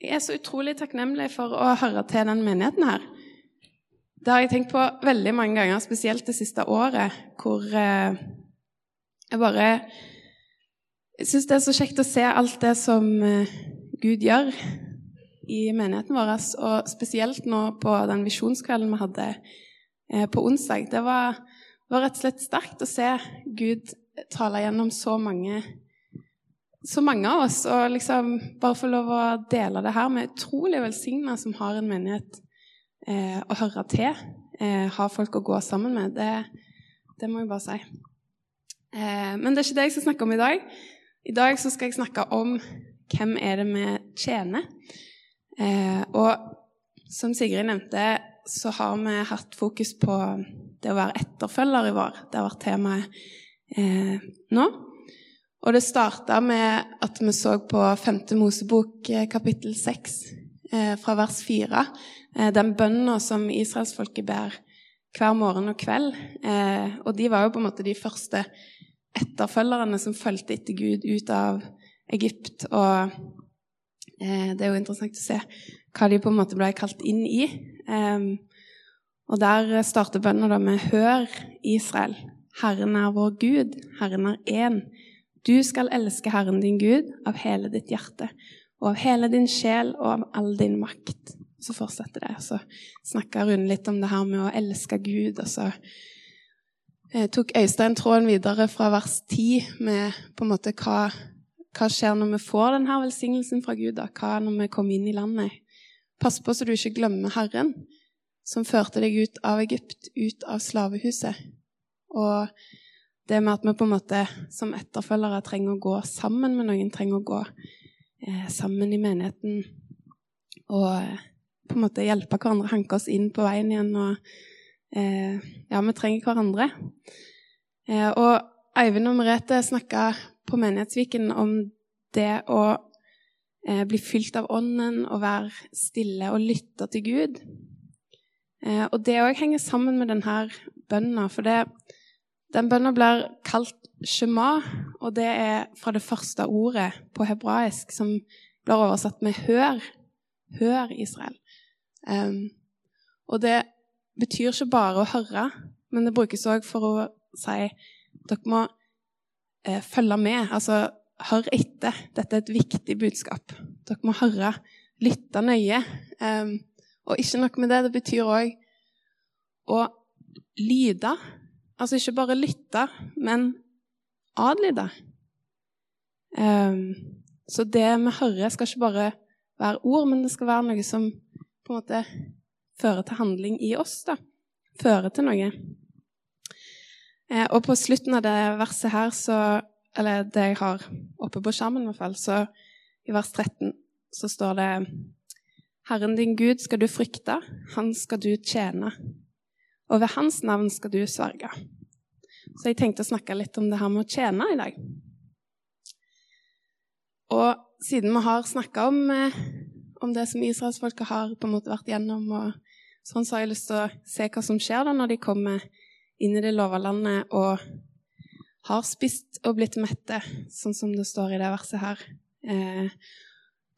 Jeg er så utrolig takknemlig for å høre til den menigheten her. Det har jeg tenkt på veldig mange ganger, spesielt det siste året, hvor eh, jeg bare Jeg syns det er så kjekt å se alt det som eh, Gud gjør i menigheten vår, og spesielt nå på den visjonskvelden vi hadde eh, på onsdag. Det var, var rett og slett sterkt å se Gud tale gjennom så mange så mange av oss, og liksom bare få lov å dele det her med utrolig velsigna som har en menighet eh, å høre til, eh, ha folk å gå sammen med, det, det må jeg bare si. Eh, men det er ikke det jeg skal snakke om i dag. I dag så skal jeg snakke om hvem er det vi tjener. Eh, og som Sigrid nevnte, så har vi hatt fokus på det å være etterfølger i vår. Det har vært temaet eh, nå. Og det starta med at vi så på 5. Mosebok eh, kapittel 6 eh, fra vers 4. Eh, den bønna som israelsfolket ber hver morgen og kveld. Og de var jo på en måte de første etterfølgerne som fulgte etter Gud ut av Egypt. Og det er jo interessant å se hva de på en måte ble kalt inn i. Og der starter bønna med 'Hør, Israel, Herren er vår Gud, Herren er én'. Du skal elske Herren din Gud av hele ditt hjerte og av hele din sjel og av all din makt. Så fortsetter det. Så snakka Rune litt om det her med å elske Gud. Og så eh, tok Øystein tråden videre fra vers 10 med på en måte hva, hva skjer når vi får denne velsignelsen fra Gud? da? Hva når vi kommer inn i landet? Pass på så du ikke glemmer Herren, som førte deg ut av Egypt, ut av slavehuset. Og det med at vi på en måte som etterfølgere trenger å gå sammen med noen, trenger å gå eh, sammen i menigheten og eh, på en måte hjelpe hverandre, hanke oss inn på veien igjen. og eh, Ja, vi trenger hverandre. Eh, og Eivind og Merete snakka på Menighetsviken om det å eh, bli fylt av Ånden og være stille og lytte til Gud. Eh, og det òg henger sammen med denne bønna, for det den bønnen blir kalt shema, og det er fra det første ordet på hebraisk, som blir oversatt med 'hør'. Hør, Israel. Um, og det betyr ikke bare å høre, men det brukes òg for å si dere må eh, følge med. Altså, hør etter. Dette er et viktig budskap. Dere må høre, lytte nøye. Um, og ikke nok med det, det betyr òg å lyde Altså ikke bare lytte, men adlyde. Um, så det vi hører, skal ikke bare være ord, men det skal være noe som på en måte fører til handling i oss. da. Fører til noe. Eh, og på slutten av det verset her, så, eller det jeg har oppe på skjermen, i hvert fall, så i vers 13 så står det Herren din Gud skal du frykte, han skal du tjene og ved hans navn skal du sverge. Så jeg tenkte å snakke litt om det her med å tjene i dag. Og siden vi har snakka om, eh, om, det som israelsfolket har på en måte vært gjennom, og sånn, så har jeg lyst til å se hva som skjer da når de kommer inn i det lova landet og har spist og blitt mette, sånn som det står i det verset her. Eh,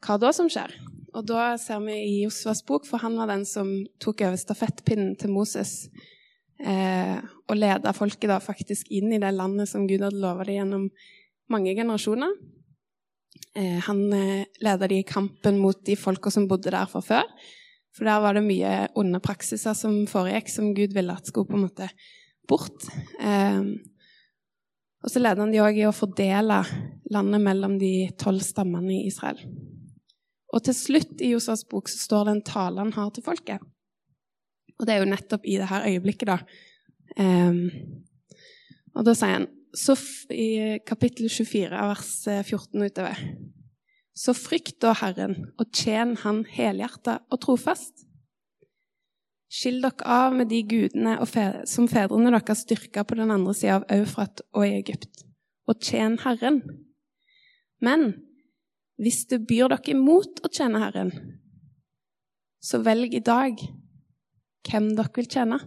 hva da som skjer? Og da ser vi i Josvas bok, for han var den som tok over stafettpinnen til Moses eh, og leda folket da faktisk inn i det landet som Gud hadde lova dem gjennom mange generasjoner. Eh, han eh, leda dem i kampen mot de folka som bodde der fra før. For der var det mye onde praksiser som foregikk, som Gud ville at skulle på en måte bort. Eh, og så leder han de òg i å fordele landet mellom de tolv stammene i Israel. Og til slutt i Josas bok så står det en tale han har til folket. Og det er jo nettopp i dette øyeblikket, da. Um, og da sier han så i kapittel 24 vers 14 utover Så frykt da Herren, og tjen Han helhjertet og trofast. Skill dere av med de gudene fedre, som fedrene deres styrka på den andre sida av Eufrat og i Egypt, og tjen Herren. Men hvis det byr dere imot å tjene Herren, så velg i dag hvem dere vil tjene.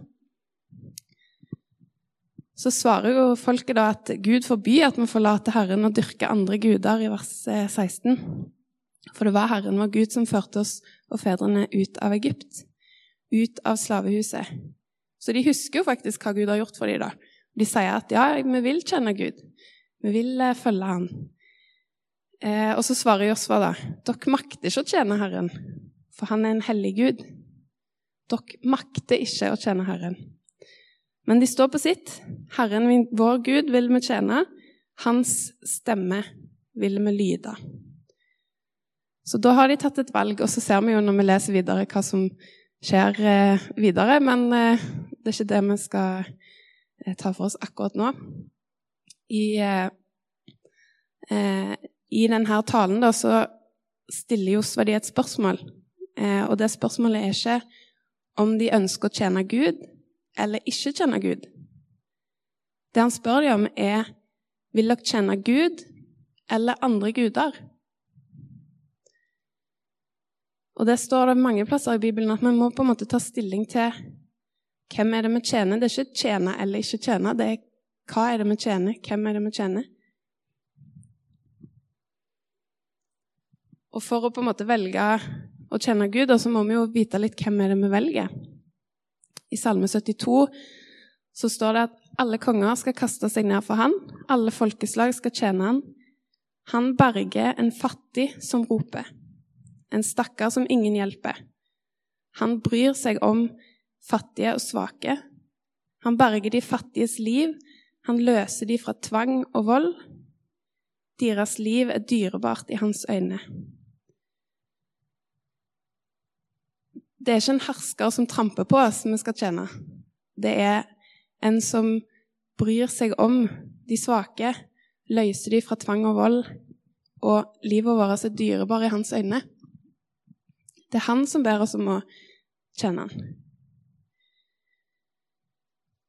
Så svarer jo folket da at Gud forbyr at vi forlater Herren og dyrker andre guder, i vers 16. Eh, For det var Herren vår Gud som førte oss og fedrene ut av Egypt, ut av slavehuset. Så de husker jo faktisk hva Gud har gjort for dem. da. De sier at ja, vi vil kjenne Gud. Vi vil eh, følge Han. Eh, og så svarer Josva da dere makter ikke å tjene Herren, for Han er en hellig Gud. Dere makter ikke å tjene Herren. Men de står på sitt. Herren vår Gud vil vi tjene. Hans stemme vil vi lyde. Så da har de tatt et valg, og så ser vi jo når vi leser videre, hva som skjer eh, videre. Men eh, det er ikke det vi skal eh, ta for oss akkurat nå. I, eh, eh, i denne talen da, så stiller Josva et spørsmål. Eh, og det spørsmålet er ikke om de ønsker å tjene Gud eller ikke tjene Gud. Det han spør dem om, er vil dere tjene Gud eller andre guder? Og det står det mange plasser i Bibelen at vi må på en måte ta stilling til hvem er det vi tjener. Det er ikke tjene eller ikke tjene, det er hva er det vi tjener, hvem er det vi tjener. Og for å på en måte velge å tjene Gud, så må vi jo vite litt hvem er det vi velger. I Salme 72 så står det at alle konger skal kaste seg ned for han, alle folkeslag skal tjene han. Han berger en fattig som roper en stakkar som ingen hjelper. Han bryr seg om fattige og svake. Han berger de fattiges liv. Han løser de fra tvang og vold. Deres liv er dyrebart i hans øyne. Det er ikke en hersker som tramper på oss, som vi skal tjene. Det er en som bryr seg om de svake, løser de fra tvang og vold, og livet vårt er dyrebart i hans øyne. Det er han som ber oss om å kjenne han.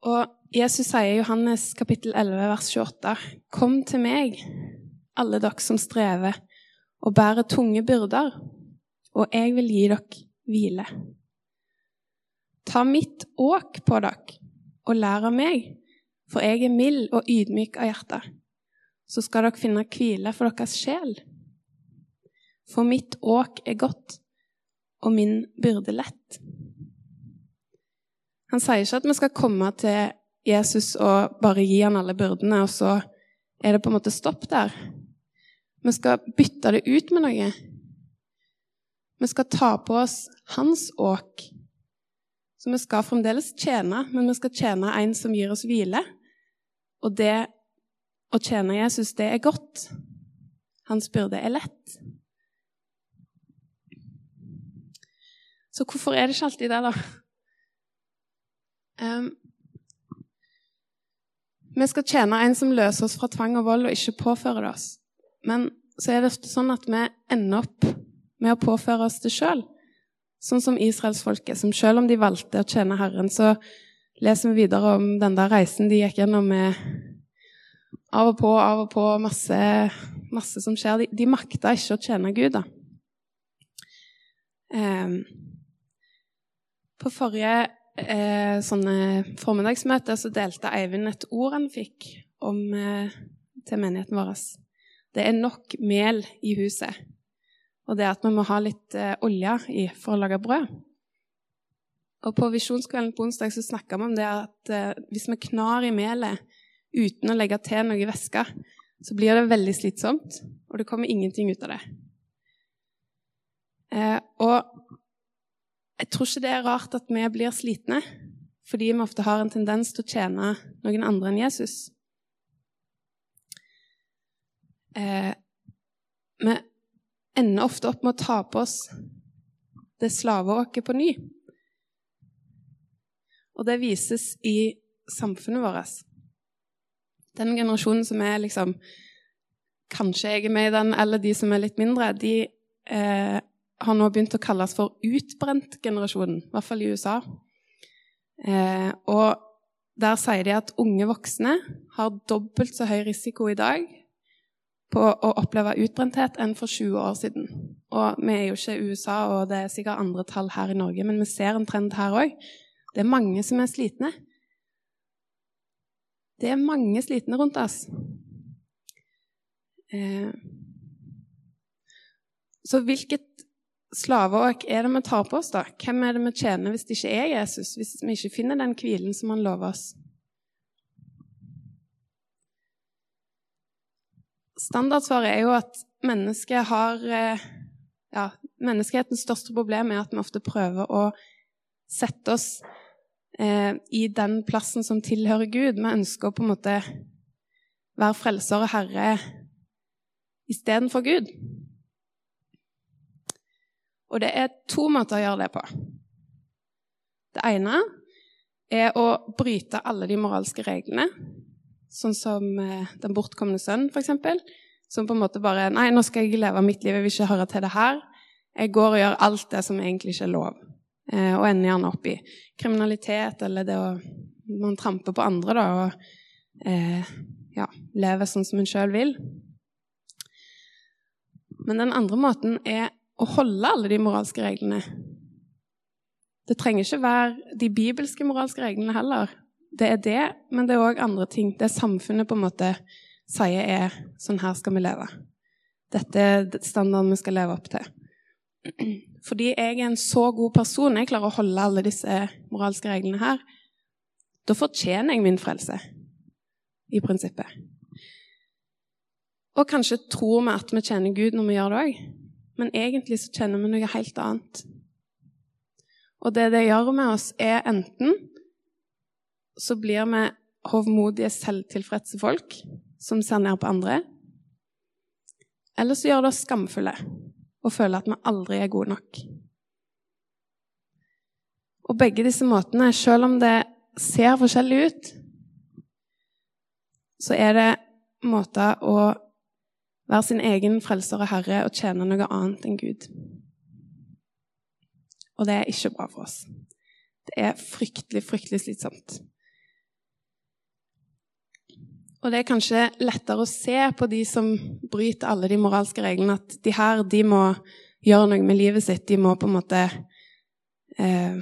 Og Jesus sier i Johannes kapittel 11, vers 28.: Kom til meg, alle dere som strever og bærer tunge byrder, og jeg vil gi dere hvile. Ta mitt åk på dere og lær av meg, for jeg er mild og ydmyk av hjerte. Så skal dere finne hvile for deres sjel. For mitt åk er godt, og min byrde lett. Han sier ikke at vi skal komme til Jesus og bare gi han alle byrdene, og så er det på en måte stopp der. Vi skal bytte det ut med noe. Vi skal ta på oss hans åk. Så vi skal fremdeles tjene, men vi skal tjene en som gir oss hvile. Og det å tjene Jesus, det er godt. Hans byrde er lett. Så hvorfor er det ikke alltid det, da? Um, vi skal tjene en som løser oss fra tvang og vold, og ikke påfører det oss. Men så er det ofte sånn at vi ender opp med å påføre oss det sjøl. Sånn som israelsfolket, som selv om de valgte å tjene Herren, så leser vi videre om den der reisen de gikk gjennom med av og på, av og på, masse, masse som skjer. De, de makta ikke å tjene Gud, da. Um, på forrige eh, formiddagsmøte så delte Eivind et ord han fikk om, eh, til menigheten vår. Det er nok mel i huset. Og det er at vi må ha litt eh, olje i for å lage brød. Og På visjonskvelden på onsdag så snakka vi om det at eh, hvis vi knar i melet uten å legge til noe væske, så blir det veldig slitsomt, og det kommer ingenting ut av det. Eh, og jeg tror ikke det er rart at vi blir slitne, fordi vi ofte har en tendens til å tjene noen andre enn Jesus. Eh, ender ofte opp med å ta på oss det slaveåket på ny. Og det vises i samfunnet vårt. Den generasjonen som er liksom Kanskje jeg er med i den, eller de som er litt mindre, de eh, har nå begynt å kalles for utbrentgenerasjonen, i hvert fall i USA. Eh, og der sier de at unge voksne har dobbelt så høy risiko i dag på å oppleve utbrenthet enn for 20 år siden. Og vi er jo ikke i USA, og det er sikkert andre tall her i Norge, men vi ser en trend her òg. Det er mange som er slitne. Det er mange slitne rundt oss. Eh, Så hvilket slaveåk er det vi tar på oss, da? Hvem er det vi tjener hvis det ikke er Jesus? Hvis vi ikke finner den hvilen som han lover oss? Standardsvaret er jo at mennesket har eh, ja, Menneskehetens største problem er at vi ofte prøver å sette oss eh, i den plassen som tilhører Gud. Vi ønsker å på en måte være frelser og herre istedenfor Gud. Og det er to måter å gjøre det på. Det ene er å bryte alle de moralske reglene, sånn som eh, den bortkomne sønnen, f.eks. Som på en måte bare Nei, nå skal jeg leve mitt liv, jeg vil ikke høre til det her. Jeg går og gjør alt det som egentlig ikke er lov. Eh, og ender gjerne opp i kriminalitet eller det å Man tramper på andre, da, og eh, ja, lever sånn som en sjøl vil. Men den andre måten er å holde alle de moralske reglene. Det trenger ikke være de bibelske moralske reglene heller. Det er det, men det er òg andre ting. Det samfunnet på en måte sier er sånn her skal vi leve. Dette er standarden vi skal leve opp til. Fordi jeg er en så god person, jeg klarer å holde alle disse moralske reglene her, da fortjener jeg min frelse, i prinsippet. Og kanskje tror vi at vi tjener Gud når vi gjør det òg, men egentlig så kjenner vi noe helt annet. Og det det gjør med oss, er enten så blir vi hovmodige, selvtilfredse folk som ser ned på andre, eller så gjør det oss skamfulle og føler at vi aldri er gode nok. Og begge disse måtene, selv om det ser forskjellig ut, så er det måter å være sin egen frelser og herre og tjene noe annet enn Gud. Og det er ikke bra for oss. Det er fryktelig, fryktelig slitsomt. Og det er kanskje lettere å se på de som bryter alle de moralske reglene, at de her de må gjøre noe med livet sitt. De må på en måte eh,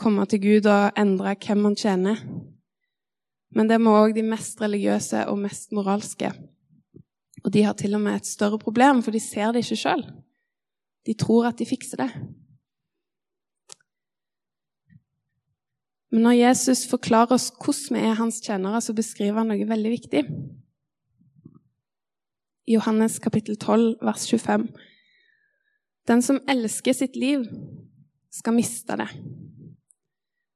komme til Gud og endre hvem man tjener. Men det må òg de mest religiøse og mest moralske. Og de har til og med et større problem, for de ser det ikke sjøl. De tror at de fikser det. Men når Jesus forklarer oss hvordan vi er hans tjenere, så beskriver han noe veldig viktig. I Johannes kapittel 12, vers 25. Den som elsker sitt liv, skal miste det.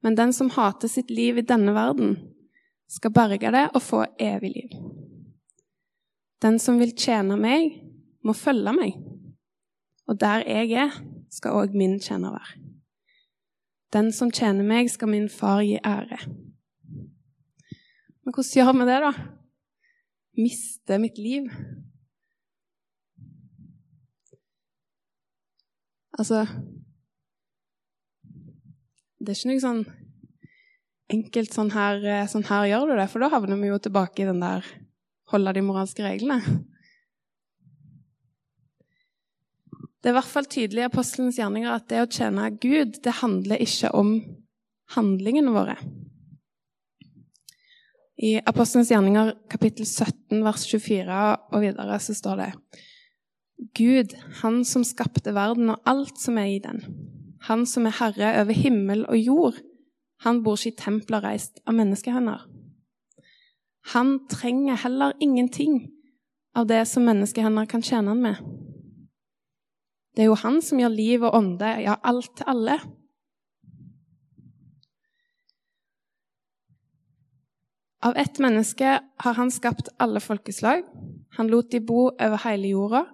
Men den som hater sitt liv i denne verden, skal berge det og få evig liv. Den som vil tjene meg, må følge meg. Og der jeg er, skal òg min tjener være. Den som tjener meg, skal min far gi ære. Men hvordan gjør vi det, da? Miste mitt liv? Altså Det er ikke noe sånn enkelt sånn her, sånn her gjør du det, for da havner vi jo tilbake i den der holde de moralske reglene. Det er i hvert fall tydelig i apostelens gjerninger at det å tjene Gud, det handler ikke om handlingene våre. I apostelens gjerninger kapittel 17 vers 24 og videre så står det Gud, Han som skapte verden og alt som er i den, Han som er herre over himmel og jord, han bor ikke i templer reist av menneskehender. Han trenger heller ingenting av det som menneskehender kan tjene han med. Det er jo han som gjør liv og ånde, ja, alt til alle. Av ett menneske har han skapt alle folkeslag. Han lot de bo over hele jorda,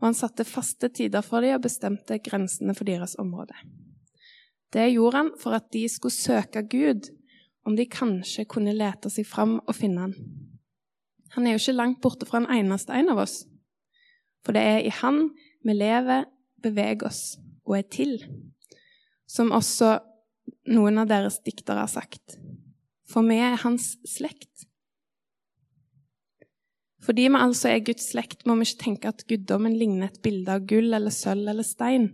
og han satte faste tider for dem og bestemte grensene for deres område. Det gjorde han for at de skulle søke Gud, om de kanskje kunne lete seg fram og finne han. Han er jo ikke langt borte fra en eneste en av oss, for det er i han vi lever, beveger oss og er til, som også noen av deres diktere har sagt. For vi er hans slekt. Fordi vi altså er Guds slekt, må vi ikke tenke at guddommen ligner et bilde av gull eller sølv eller stein,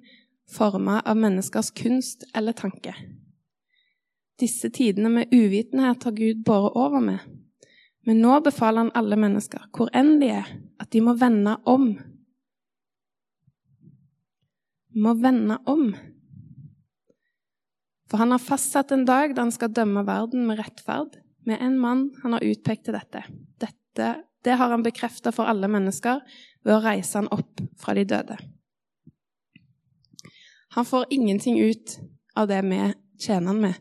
forma av menneskers kunst eller tanke. Disse tidene med uvitenhet har Gud båret over med. Men nå befaler han alle mennesker, hvor enn de er, at de må vende om må vende om. For han har fastsatt en dag da han skal dømme verden med rettferd, med en mann han har utpekt til dette. dette det har han bekrefta for alle mennesker ved å reise han opp fra de døde. Han får ingenting ut av det vi tjener han med,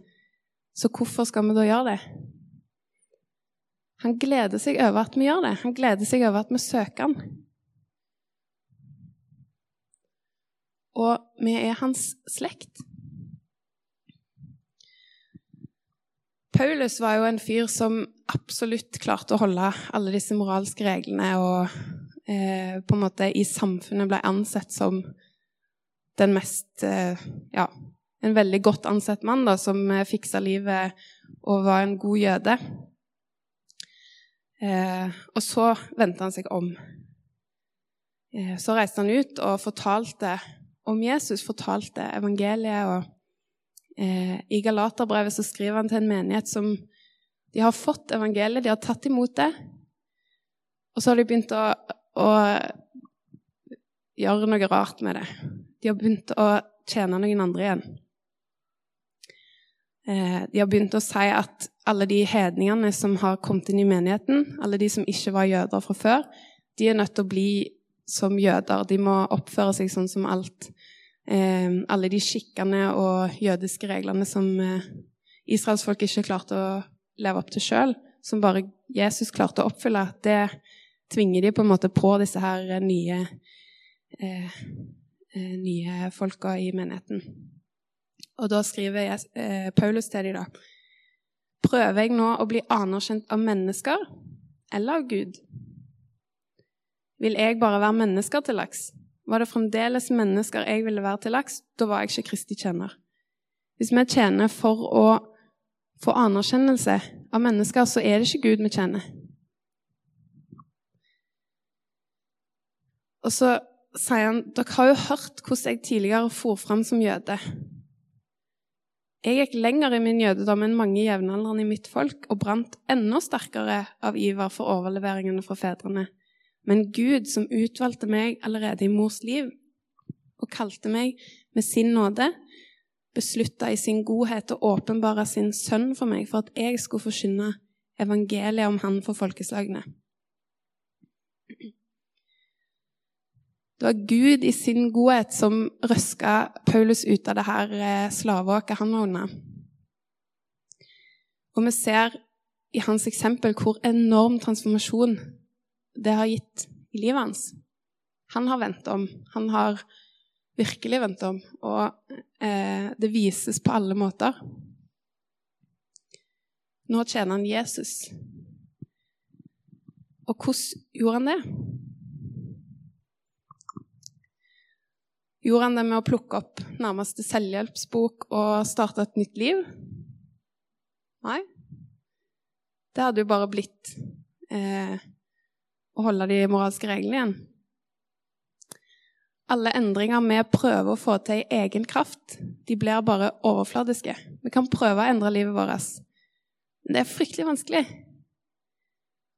så hvorfor skal vi da gjøre det? Han gleder seg over at vi gjør det. Han gleder seg over at vi søker han. Og vi er hans slekt. Paulus var jo en fyr som absolutt klarte å holde alle disse moralske reglene, og eh, på en måte i samfunnet ble ansett som den mest eh, Ja, en veldig godt ansett mann da, som eh, fiksa livet og var en god jøde. Eh, og så vendte han seg om. Eh, så reiste han ut og fortalte om Jesus, fortalte evangeliet og Eh, I Galaterbrevet så skriver han til en menighet som de har fått evangeliet, de har tatt imot det, og så har de begynt å, å gjøre noe rart med det. De har begynt å tjene noen andre igjen. Eh, de har begynt å si at alle de hedningene som har kommet inn i menigheten, alle de som ikke var jøder fra før, de er nødt til å bli som jøder. De må oppføre seg sånn som alt eh, alle de skikkene og jødiske reglene som eh, israelsfolk ikke klarte å leve opp til sjøl, som bare Jesus klarte å oppfylle, det tvinger de på en måte på disse her nye, eh, eh nye folka i menigheten. Og da skriver jeg, eh, Paulus til dem, da Prøver jeg nå å bli anerkjent av mennesker eller av Gud? Vil jeg bare være mennesker til laks? Var det fremdeles mennesker jeg ville være til laks, da var jeg ikke Kristi tjener. Hvis vi tjener for å få anerkjennelse av mennesker, så er det ikke Gud vi tjener. Og så sier han dere har jo hørt hvordan jeg tidligere for fram som jøde. Jeg gikk lenger i min jødedom enn mange jevnaldrende i mitt folk og brant enda sterkere av iver for overleveringene fra fedrene. Men Gud, som utvalgte meg allerede i mors liv og kalte meg med sin nåde, beslutta i sin godhet å åpenbare sin sønn for meg for at jeg skulle forkynne evangeliet om han for folkeslagene. Det var Gud i sin godhet som røska Paulus ut av det her eh, slaveåket han var under. Og vi ser i hans eksempel hvor enorm transformasjon det har gitt i livet hans. Han har vendt om. Han har virkelig vendt om. Og eh, det vises på alle måter. Nå tjener han Jesus. Og hvordan gjorde han det? Gjorde han det med å plukke opp nærmeste selvhjelpsbok og starte et nytt liv? Nei. Det hadde jo bare blitt eh, å holde de moralske reglene igjen. Alle endringer vi prøver å få til i egen kraft, de blir bare overfladiske. Vi kan prøve å endre livet vårt, men det er fryktelig vanskelig.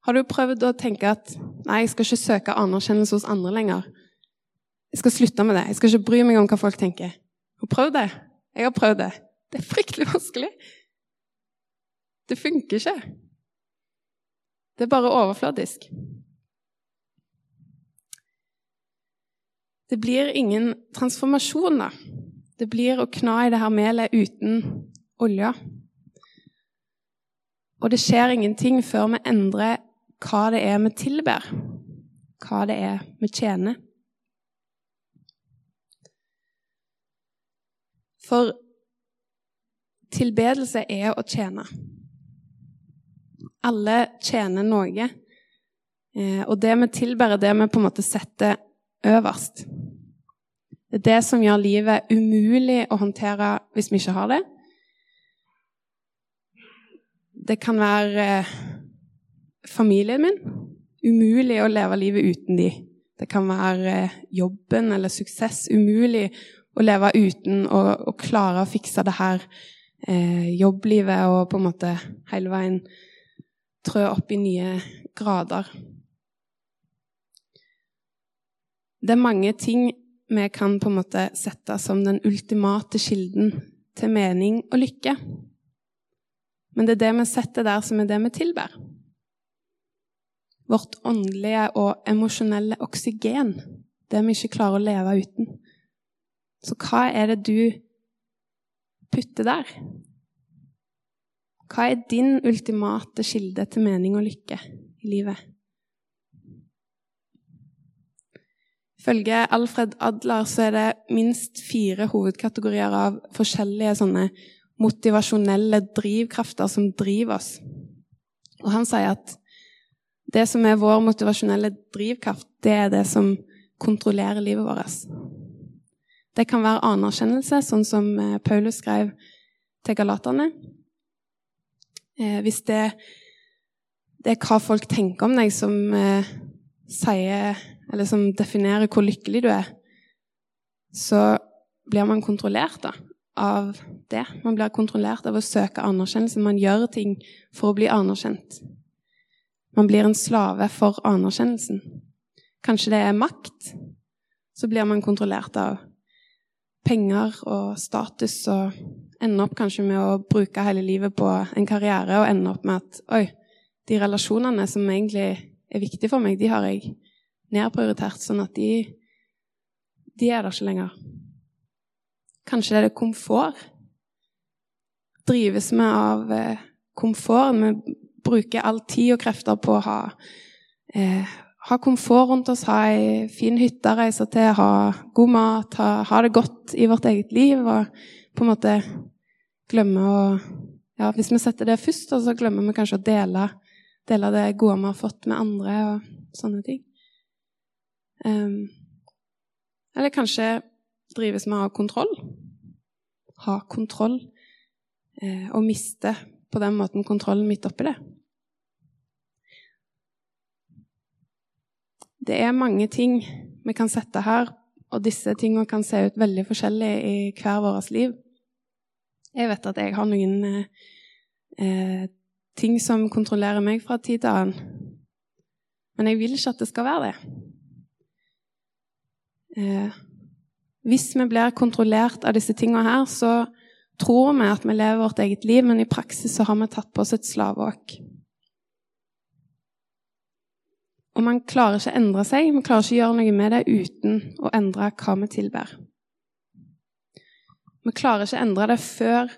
Har du prøvd å tenke at nei, jeg skal ikke søke anerkjennelse hos andre lenger? Jeg skal slutte med det. Jeg skal ikke bry meg om hva folk tenker. Har prøvd det? Jeg har prøvd det. Det er fryktelig vanskelig. Det funker ikke. Det er bare overfladisk. Det blir ingen transformasjon, da. Det blir å kna i det her melet uten olja. Og det skjer ingenting før vi endrer hva det er vi tilber, hva det er vi tjener. For tilbedelse er å tjene. Alle tjener noe. Eh, og det vi tilber, er det vi på en måte setter øverst. Det er det som gjør livet umulig å håndtere hvis vi ikke har det. Det kan være eh, familien min. Umulig å leve livet uten de. Det kan være eh, jobben eller suksess. Umulig å leve uten å, å klare å fikse det her eh, jobblivet og på en måte hele veien trø opp i nye grader. Det er mange ting vi kan på en måte sette som den ultimate kilden til mening og lykke. Men det er det vi setter der, som er det vi tilber. Vårt åndelige og emosjonelle oksygen. Det vi ikke klarer å leve uten. Så hva er det du putter der? Hva er din ultimate kilde til mening og lykke i livet? Ifølge Alfred Adler så er det minst fire hovedkategorier av forskjellige sånne motivasjonelle drivkrafter som driver oss. Og han sier at det som er vår motivasjonelle drivkraft, det er det som kontrollerer livet vårt. Det kan være anerkjennelse, sånn som eh, Paulus skrev til galaterne. Eh, hvis det, det, er hva folk tenker om deg, som eh, sier eller som definerer hvor lykkelig du er, så blir man kontrollert da, av det. Man blir kontrollert av å søke anerkjennelse. Man gjør ting for å bli anerkjent. Man blir en slave for anerkjennelsen. Kanskje det er makt. Så blir man kontrollert av penger og status og ender opp kanskje med å bruke hele livet på en karriere og ender opp med at oi, de relasjonene som egentlig er viktige for meg, de har jeg nedprioritert, sånn at de, de er der ikke lenger. Kanskje det er det komfort. Drives vi av eh, komfort? Vi bruker all tid og krefter på å ha, eh, ha komfort rundt oss, ha ei fin hytte å reise til, ha god mat, ha, ha, det godt i vårt eget liv. Og på en måte glemme å ja, Hvis vi setter det først, så glemmer vi kanskje å dele, dele det gode vi har fått med andre, og sånne ting. Um, eller kanskje drives med ha kontroll. Ha kontroll. Eh, og miste på den måten kontrollen midt oppi det. Det er mange ting vi kan sette her, og disse tingene kan se ut veldig forskjellig i hver vårt liv. Jeg vet at jeg har noen eh, ting som kontrollerer meg fra tid til annen. Men jeg vil ikke at det skal være det. Eh, hvis vi blir kontrollert av disse tingene her, så tror vi at vi lever vårt eget liv, men i praksis så har vi tatt på oss et slaveåk. Og man klarer ikke å endre seg, man klarer ikke å gjøre noe med det uten å endre hva vi tilber. Vi klarer ikke å endre det før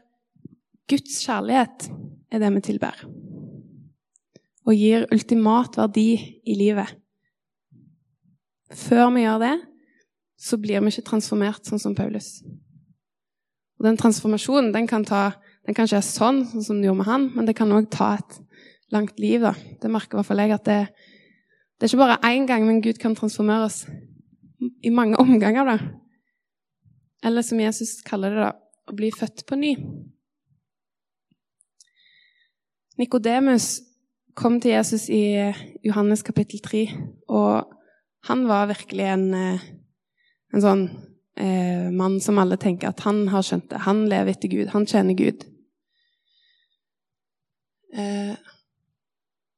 Guds kjærlighet er det vi tilber. Og gir ultimat verdi i livet. Før vi gjør det, så blir vi ikke transformert sånn som Paulus. Og Den transformasjonen den kan, ta, den kan ikke være sånn, sånn som det gjorde med han, men det kan òg ta et langt liv. da. Det merker i hvert fall jeg at det, det er ikke bare én gang, men Gud kan transformere oss i mange omganger. da. Eller som Jesus kaller det, da, å bli født på ny. Nikodemus kom til Jesus i Johannes kapittel 3, og han var virkelig en eh, en sånn eh, mann som alle tenker at han har skjønt det. Han lever etter Gud. Han tjener Gud. Eh,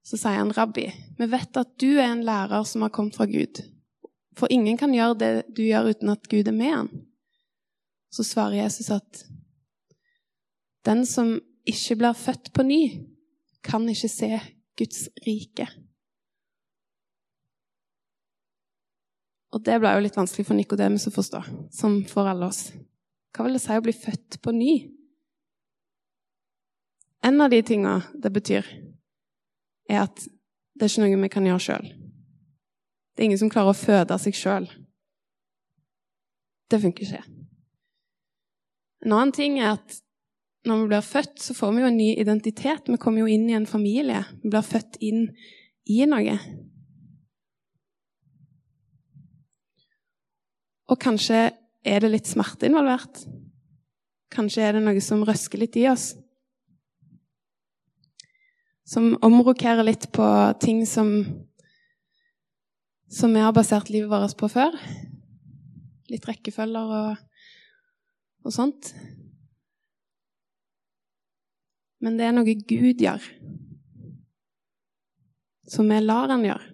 så sier han, 'Rabbi, vi vet at du er en lærer som har kommet fra Gud.' For ingen kan gjøre det du gjør uten at Gud er med han. Så svarer Jesus at den som ikke blir født på ny, kan ikke se Guds rike. Og det ble jo litt vanskelig for Nikodemus å forstå, som for alle oss. Hva vil det si å bli født på ny? En av de tinga det betyr, er at det er ikke noe vi kan gjøre sjøl. Det er ingen som klarer å føde seg sjøl. Det funker ikke. En annen ting er at når vi blir født, så får vi jo en ny identitet. Vi kommer jo inn i en familie. Vi blir født inn i noe. Og kanskje er det litt smerte involvert. Kanskje er det noe som røsker litt i oss. Som omrokerer litt på ting som, som vi har basert livet vårt på før. Litt rekkefølger og, og sånt. Men det er noe Gud gjør, som vi lar Han gjøre.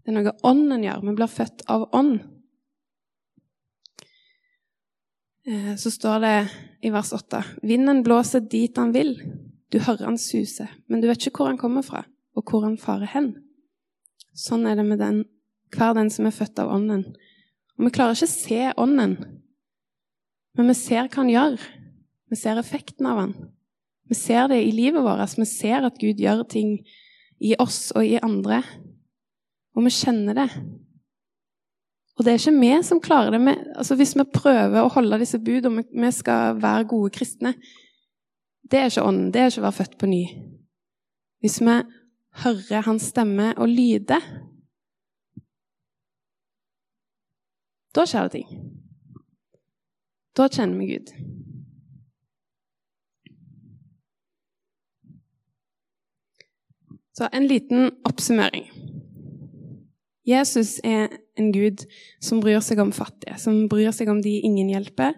Det er noe Ånden gjør. Vi blir født av Ånd. eh, så står det i vers 8 Vinden blåser dit han vil. Du hører han suse, men du vet ikke hvor han kommer fra, og hvor han farer hen. Sånn er det med den, hver den som er født av Ånden. Og vi klarer ikke å se Ånden, men vi ser hva han gjør. Vi ser effekten av han. Vi ser det i livet vårt. Vi ser at Gud gjør ting i oss og i andre. Og vi kjenner det. Og det er ikke vi som klarer det. Med, altså hvis vi prøver å holde disse bud, og vi skal være gode kristne Det er ikke ånden. Det er ikke å være født på ny. Hvis vi hører hans stemme og lyder Da skjer det ting. Da kjenner vi Gud. Så en liten oppsummering. Jesus er en gud som bryr seg om fattige, som bryr seg om de ingen hjelper,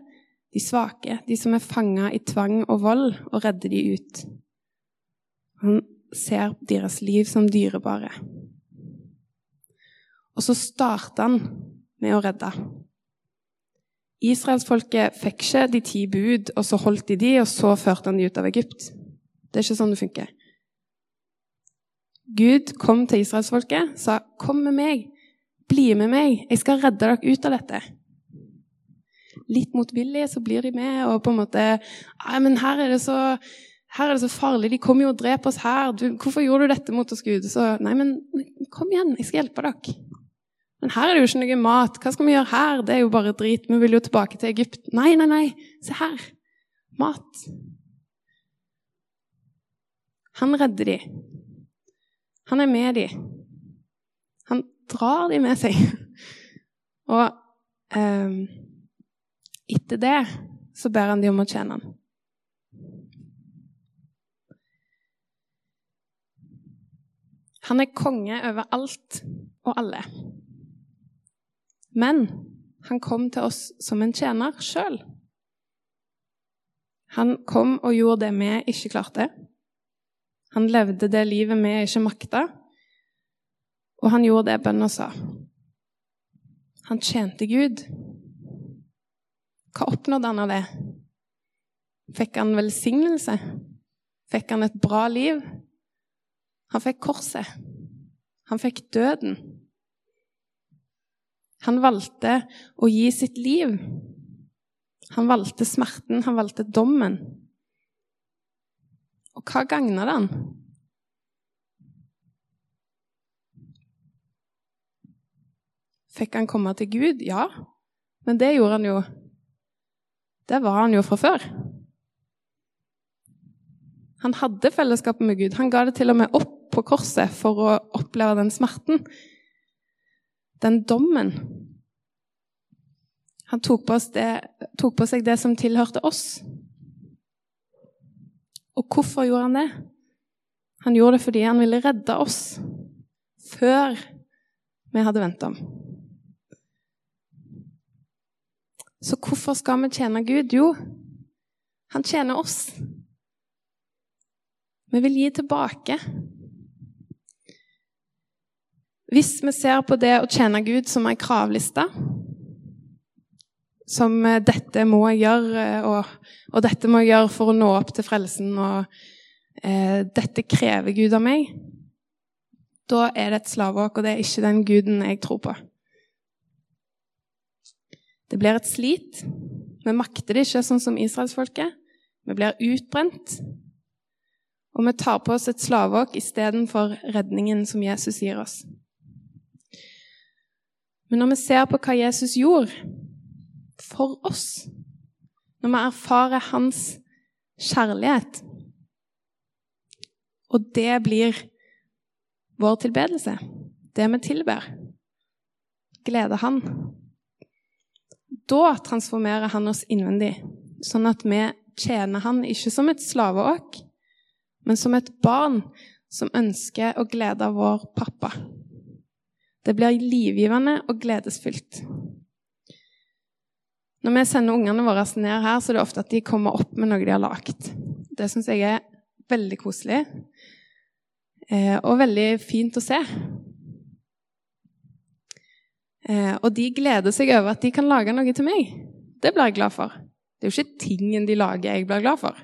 de svake, de som er fanga i tvang og vold, og redder de ut. Han ser deres liv som dyrebare. Og så starter han med å redde. Israelsfolket fikk ikke de ti bud, og så holdt de de, og så førte han de ut av Egypt. Det er ikke sånn det funker. Gud kom til israelsfolket sa 'Kom med meg. Bli med meg. Jeg skal redde dere ut av dette.' Litt motvillig så blir de med, og på en måte 'Men her er det så, er det så farlig. De kommer jo og dreper oss her. Du, hvorfor gjorde du dette mot oss, Gud?' Så 'Nei, men kom igjen. Jeg skal hjelpe dere.' Men her er det jo ikke noe mat. Hva skal vi gjøre her? Det er jo bare drit. Vi vil jo tilbake til Egypt. Nei, nei, nei. Se her. Mat. Han redder de. Han er med dem. Drar de med seg. Og eh, etter det så ber han de om å tjene han. Han er konge over alt og alle. Men han kom til oss som en tjener sjøl. Han kom og gjorde det vi ikke klarte. Han levde det livet vi ikke makta, og han gjorde det bønna sa. Han tjente Gud. Hva oppnådde han av det? Fikk han velsignelse? Fikk han et bra liv? Han fikk korset. Han fikk døden. Han valgte å gi sitt liv. Han valgte smerten, han valgte dommen. Og hva gagna det han? Fikk han komme til Gud? Ja, men det gjorde han jo Det var han jo fra før. Han hadde fellesskapet med Gud. Han ga det til og med opp på korset for å oppleve den smerten. Den dommen. Han tok på, det, tok på seg det som tilhørte oss. Og hvorfor gjorde han det? Han gjorde det fordi han ville redde oss før vi hadde ventet ham. Så hvorfor skal vi tjene Gud? Jo, han tjener oss. Vi vil gi tilbake. Hvis vi ser på det å tjene Gud som ei kravliste, som eh, 'dette må jeg gjøre', eh, og, og 'dette må jeg gjøre for å nå opp til frelsen', og eh, 'dette krever Gud av meg', da er det et slaveåk, og det er ikke den guden jeg tror på. Det blir et slit. Vi makter det ikke sånn som israelsfolket. Vi blir utbrent. Og vi tar på oss et slaveåk istedenfor redningen som Jesus gir oss. Men når vi ser på hva Jesus gjorde for oss. Når vi erfarer hans kjærlighet. Og det blir vår tilbedelse. Det vi tilber. Gleder han. Da transformerer han oss innvendig, sånn at vi tjener han ikke som et slaveåk, men som et barn som ønsker å glede vår pappa. Det blir livgivende og gledesfylt. Når vi sender ungene våre ned her, så er det ofte at de kommer opp med noe de har lagd. Det syns jeg er veldig koselig eh, og veldig fint å se. Eh, og de gleder seg over at de kan lage noe til meg. Det blir jeg glad for. Det er jo ikke tingen de lager, jeg blir glad for.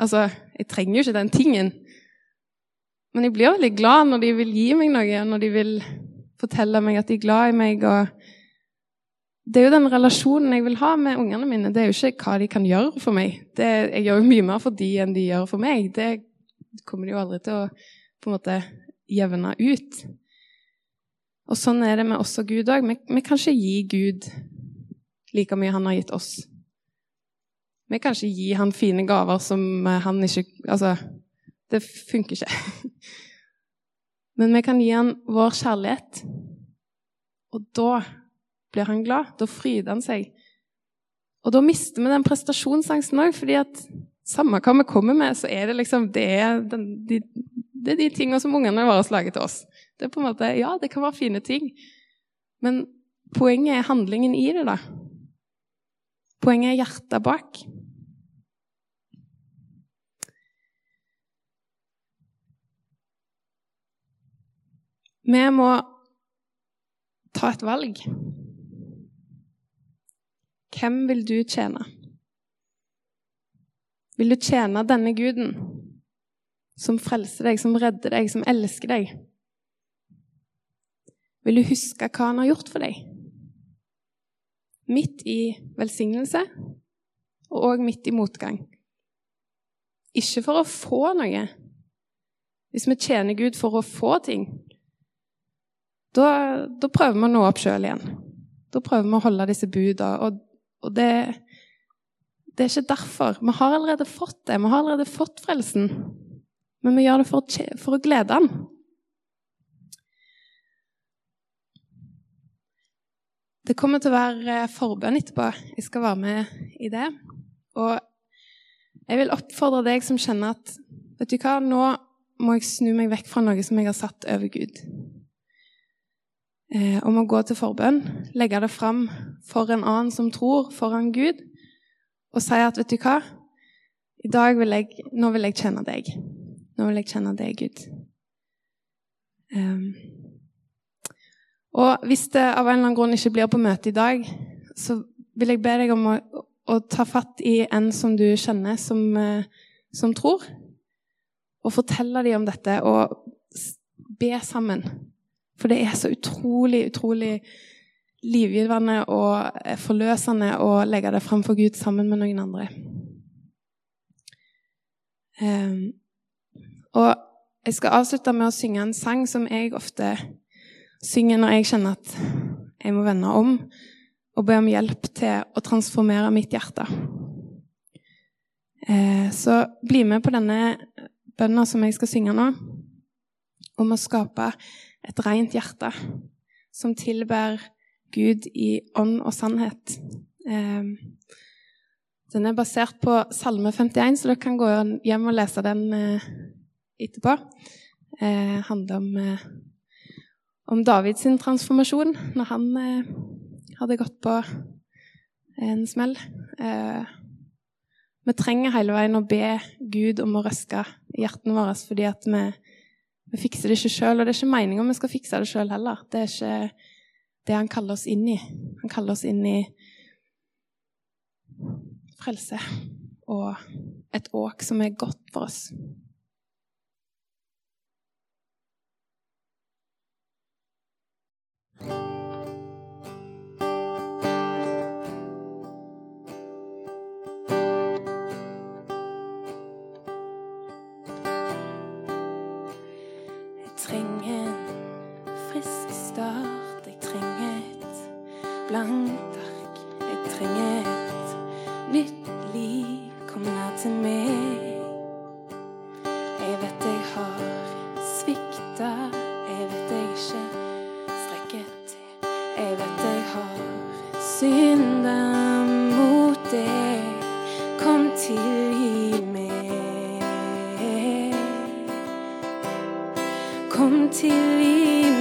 Altså, jeg trenger jo ikke den tingen. Men jeg blir veldig glad når de vil gi meg noe, når de vil fortelle meg at de er glad i meg. det er jo den relasjonen jeg vil ha med ungene mine. Det er jo ikke hva de kan gjøre for meg. Det, jeg gjør jo mye mer for de enn de gjør for meg. Det kommer de jo aldri til å på en måte jevne ut. Og sånn er det med oss og Gud òg. Vi, vi, kan ikke gi Gud like mye han har gitt oss. Vi kan ikke gi han fine gaver som han ikke Altså, det funker ikke. Men vi kan gi han vår kjærlighet. Og da blir han glad. Da fryder han seg. Og da mister vi den prestasjonsangsten òg, fordi at samme hva vi kommer med, så er det liksom Det er, den, de, det er de tingene som ungene våre lager til oss. Det er på en måte, Ja, det kan være fine ting, men poenget er handlingen i det, da. Poenget er hjertet bak. Vi må ta et valg. Hvem vil du tjene? Vil du tjene denne guden som frelser deg, som redder deg, som elsker deg? Vil du huske hva han har gjort for deg? Midt i velsignelse og òg midt i motgang. Ikke for å få noe. Hvis vi tjener Gud for å få ting, da, da prøver vi å nå opp sjøl igjen. Da prøver vi å holde disse budene. Og og det, det, er ikke derfor. Vi har allerede fått det. Vi har allerede fått frelsen. Men vi gjør det for, for å glede Han. Det kommer til å være forbønn etterpå. Jeg skal være med i det. Og jeg vil oppfordre deg som kjenner at vet du hva, nå må jeg snu meg vekk fra noe som jeg har satt over Gud eh, om å gå til forbønn, legge det fram for en annen som tror, foran Gud, og si at vet du hva, i dag vil jeg, nå vil jeg kjenne deg. Nå vil jeg kjenne deg, Gud. Um, og hvis det av en eller annen grunn ikke blir på møte i dag, så vil jeg be deg om å, å ta fatt i en som du kjenner, som, uh, som tror, og fortelle dem om dette, og be sammen. For det er så utrolig, utrolig livgivende og forløsende å legge det fram for Gud sammen med noen andre. Um, og jeg skal avslutte med å synge en sang som jeg ofte synger når jeg kjenner at jeg må vende om, og be om hjelp til å transformere mitt hjerte. Uh, så bli med på denne bønna som jeg skal synge nå, om å skape et rent hjerte som tilber Gud i ånd og sannhet. Ehm, den er basert på Salme 51, så dere kan gå hjem og lese den eh, etterpå. Det eh, handler om, eh, om Davids transformasjon når han hadde gått på en smell. Vi trenger hele veien å be Gud om å røske hjertene våre fordi at vi vi fikser det ikke sjøl, og det er ikke meninga vi skal fikse det sjøl heller. Det er ikke det han kaller oss inn i. Han kaller oss inn i frelse og et åk som er godt for oss. kom till liv